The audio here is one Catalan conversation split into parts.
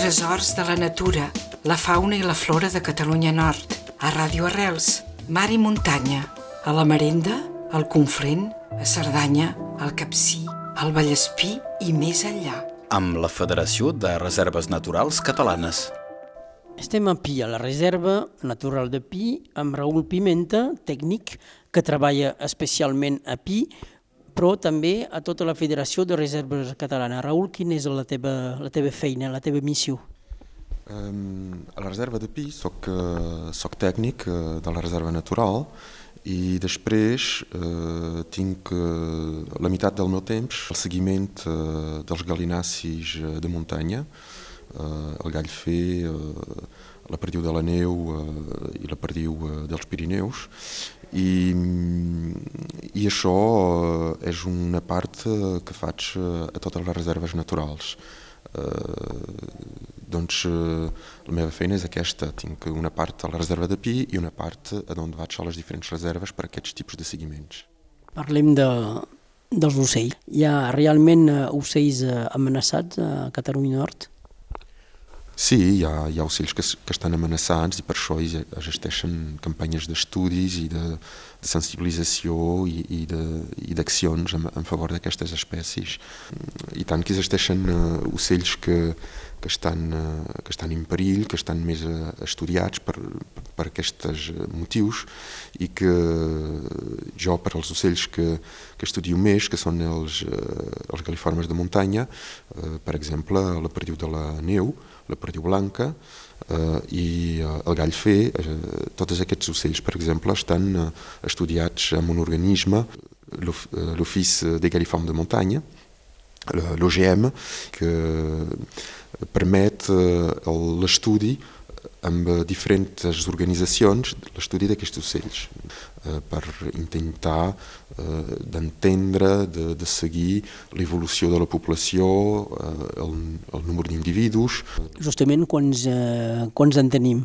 Tresors de la natura, la fauna i la flora de Catalunya Nord. A Ràdio Arrels, mar i muntanya. A la Marenda, al Conflent, a Cerdanya, al Capcí, al Vallespí i més enllà. Amb la Federació de Reserves Naturals Catalanes. Estem a Pi, a la Reserva Natural de Pi, amb Raül Pimenta, tècnic, que treballa especialment a Pi, però també a tota la Federació de Reserves Catalanes. Raül, quina és la teva, la teva feina, la teva missió? Um, a la reserva de Pi soc, uh, soc tècnic uh, de la reserva natural i després uh, tinc uh, la meitat del meu temps el seguiment uh, dels galinacis de muntanya, el gall fer, uh, la perdiu de la neu uh, i la perdiu dels Pirineus i, i això eh, és una part eh, que faig eh, a totes les reserves naturals. Eh, doncs la meva feina és aquesta, tinc una part a la reserva de Pi i una part a on vaig a les diferents reserves per a aquests tipus de seguiments. Parlem de, dels ocells. Hi ha realment ocells amenaçats a Catalunya Nord? Sí, hi ha, hi ha ocells que, que estan amenaçats i per això existeixen campanyes d'estudis i de, de sensibilització i, i d'accions en, en favor d'aquestes espècies. I tant que existeixen uh, ocells que, que, estan, uh, que estan en perill, que estan més uh, estudiats per, per aquests motius i que jo, per als ocells que, que estudio més, que són els, uh, els galiformes de muntanya, uh, per exemple, la perdiu de la neu, la perdiu blanca eh, i eh, el gall fer, eh, tots aquests ocells, per exemple, estan eh, estudiats amb un organisme, l'Office des Galliformes de Muntanya, l'OGM, que permet eh, l'estudi amb diferents organitzacions l'estudi d'aquests ocells eh, per intentar eh, d'entendre, de, de seguir l'evolució de la població, eh, el, el número d'individus. Justament quants, eh, quants en tenim?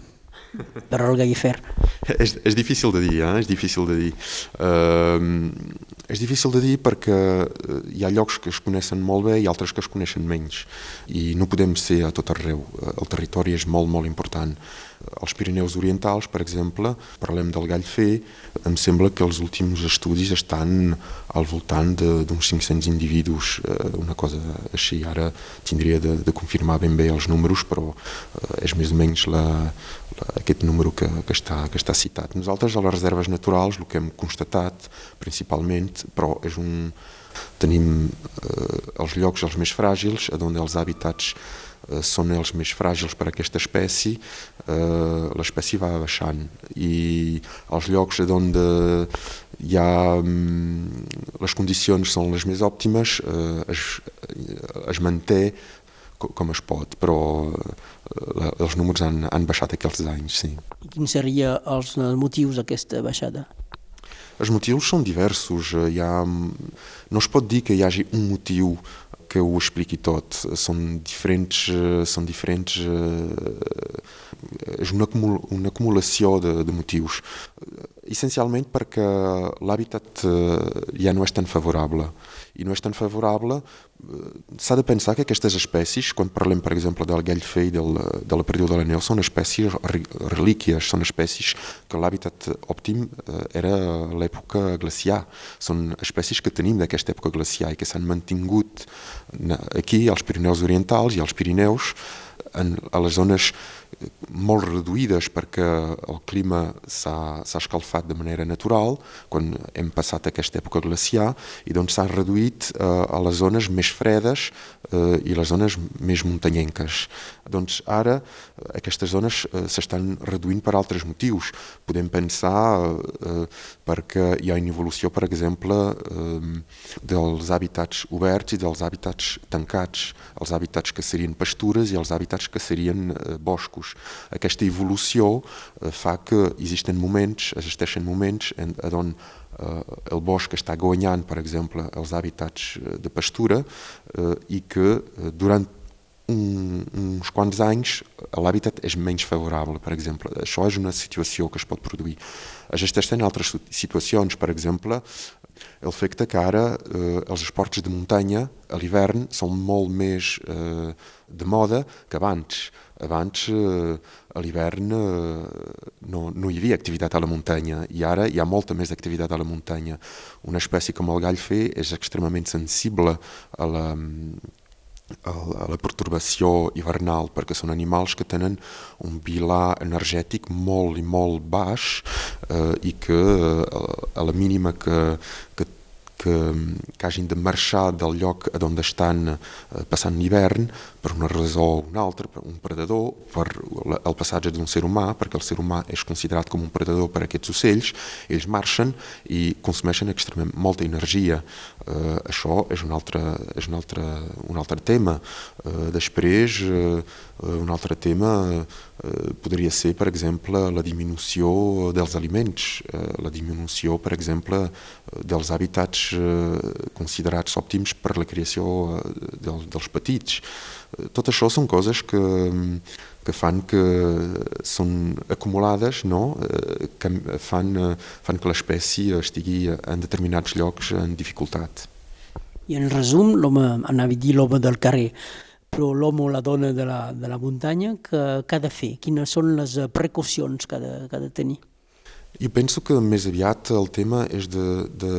Per al Gaifer? És, és difícil de dir, eh? és difícil de dir. Uh, és difícil de dir perquè hi ha llocs que es coneixen molt bé i altres que es coneixen menys i no podem ser a tot arreu. El territori és molt, molt important. Als Pirineus Orientals, per exemple, parlem del gall fer, em sembla que els últims estudis estan al voltant d'uns 500 individus, eh, una cosa així. Ara tindria de, de confirmar ben bé els números, però eh, és més o menys la, la, aquest número que, que, està, que està citat. Nosaltres a les reserves naturals el que hem constatat principalment, però és un, tenim eh, els llocs els més fràgils, on els hàbitats són els més fràgils per a aquesta espècie, eh, l'espècie va baixant i els llocs on hi ha mm, les condicions són les més òptimes eh, es, es manté com es pot, però eh, els números han, han baixat aquests anys, sí. I quins serien els motius d'aquesta baixada? Els motius són diversos. Hi ha, no es pot dir que hi hagi un motiu que ho expliqui tot. Són diferents, són diferents és una, acumul una acumulació de, de motius. Essencialment perquè l'hàbitat ja no és tan favorable. I no és tan favorable, s'ha de pensar que aquestes espècies, quan parlem per exemple del gall fer i del, de la perdiu de la neu, són espècies relíquies, són espècies que l'hàbitat òptim era l'època glaciar. Són espècies que tenim d'aquesta època glaciar i que s'han mantingut aquí als Pirineus Orientals i als Pirineus en, a les zones molt reduïdes perquè el clima s'ha escalfat de manera natural quan hem passat aquesta època glaciar i doncs s'ha reduït eh, a les zones més fredes eh, i les zones més muntanyenques. Doncs ara aquestes zones eh, s'estan reduint per altres motius. Podem pensar eh, perquè hi ha una evolució, per exemple, eh, dels hàbitats oberts i dels hàbitats tancats, els hàbitats que serien pastures i els hàbitats que serien eh, boscos boscos. Aquesta evolució eh, fa que existeixen moments, existeixen moments en, on eh, el bosc està guanyant, per exemple, els hàbitats eh, de pastura eh, i que eh, durant un, uns quants anys l'hàbitat és menys favorable, per exemple. Això és una situació que es pot produir. Existeixen altres situacions, per exemple, el fet que ara eh, els esports de muntanya a l'hivern són molt més eh, de moda que abans. Abans, eh, a l'hivern, eh, no, no hi havia activitat a la muntanya i ara hi ha molta més activitat a la muntanya. Una espècie com el gallfer és extremament sensible a la, a la pertorbació hivernal, perquè són animals que tenen un vilà energètic molt i molt baix eh, i que eh, a la mínima que, que que, que hagin de marxar del lloc on estan eh, passant l'hivern per una raó o una altra, per un predador, per el passatge d'un ser humà, perquè el ser humà és considerat com un predador per aquests ocells, ells marxen i consumeixen extremament molta energia. Eh, això és un altre, és un altre, un altre tema. Eh, després, eh, un altre tema eh, podria ser, per exemple, la diminució dels aliments, eh, la diminució, per exemple, dels hàbitats eh, considerats òptims per la creació eh, dels, dels petits. Tot això són coses que, que fan que són acumulades, no? Eh, que fan, fan que l'espècie estigui en determinats llocs en dificultat. I en resum, l'home, anava a dir l'home del carrer, però l'home o la dona de la, de la muntanya, que, que ha de fer? Quines són les precaucions que ha de, que ha de tenir? Jo penso que més aviat el tema és de, de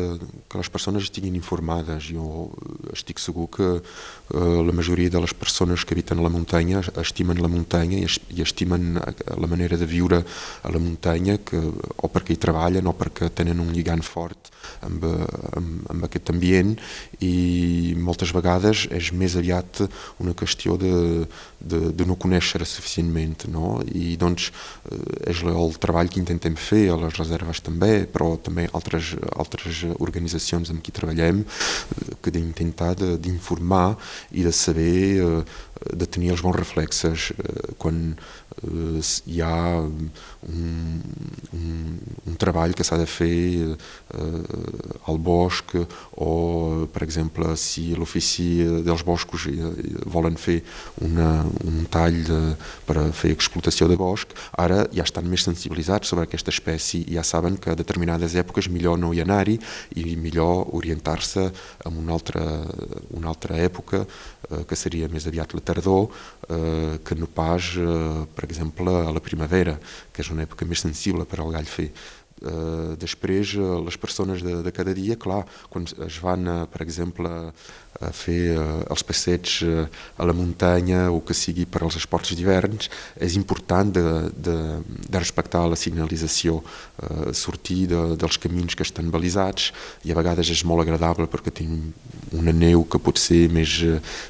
que les persones estiguin informades. Jo estic segur que eh, la majoria de les persones que habiten a la muntanya estimen la muntanya i, es, i estimen la manera de viure a la muntanya que, o perquè hi treballen o perquè tenen un lligant fort amb, amb, amb aquest ambient i moltes vegades és més aviat una qüestió de, de, de no conèixer suficientment no? i doncs eh, és el treball que intentem fer a les reserves també però també altres, altres organitzacions amb qui treballem eh, que d'intentar d'informar i de saber eh, de tenir els bons reflexes quan hi ha un treball que s'ha de fer eh, al bosc o, per exemple, si l'ofici dels boscos volen fer una, un tall de, per a fer explotació de bosc, ara ja estan més sensibilitzats sobre aquesta espècie i ja saben que a determinades èpoques millor no hi anar-hi i millor orientar-se en una altra, una altra època eh, que seria més aviat la tardor eh, que no pas, eh, per exemple, a la primavera, que és una època més sensible per al gall fer. Uh, després, uh, les persones de, de cada dia, clar, quan es van, uh, per exemple, a fer els passeigs a la muntanya o que sigui per als esports d'hiverns, és important de, de, de respectar la signalització, uh, sortir de, dels camins que estan balisats i a vegades és molt agradable perquè tenim una neu que pot ser més,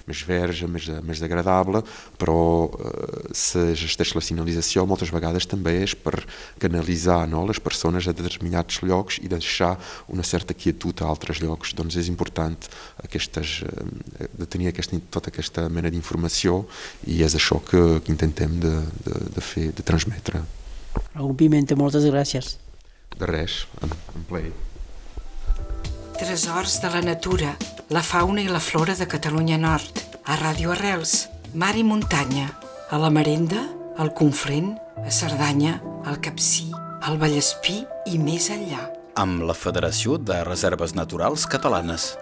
més verge, més, més agradable, però uh, s'existeix la signalització moltes vegades també és per canalitzar no, les persones persones a determinats llocs i deixar una certa quietud a altres llocs. Doncs és important aquestes, de tenir aquesta, tota aquesta mena d'informació i és això que, que intentem de, de, de fer, de transmetre. Raúl Pimenta, moltes gràcies. De res, en, en play. Tresors de la natura, la fauna i la flora de Catalunya Nord, a Ràdio Arrels, mar i muntanya, a la Marenda, al Conflent, a Cerdanya, al Capcí, al Vallespí i més enllà. Amb la Federació de Reserves Naturals Catalanes.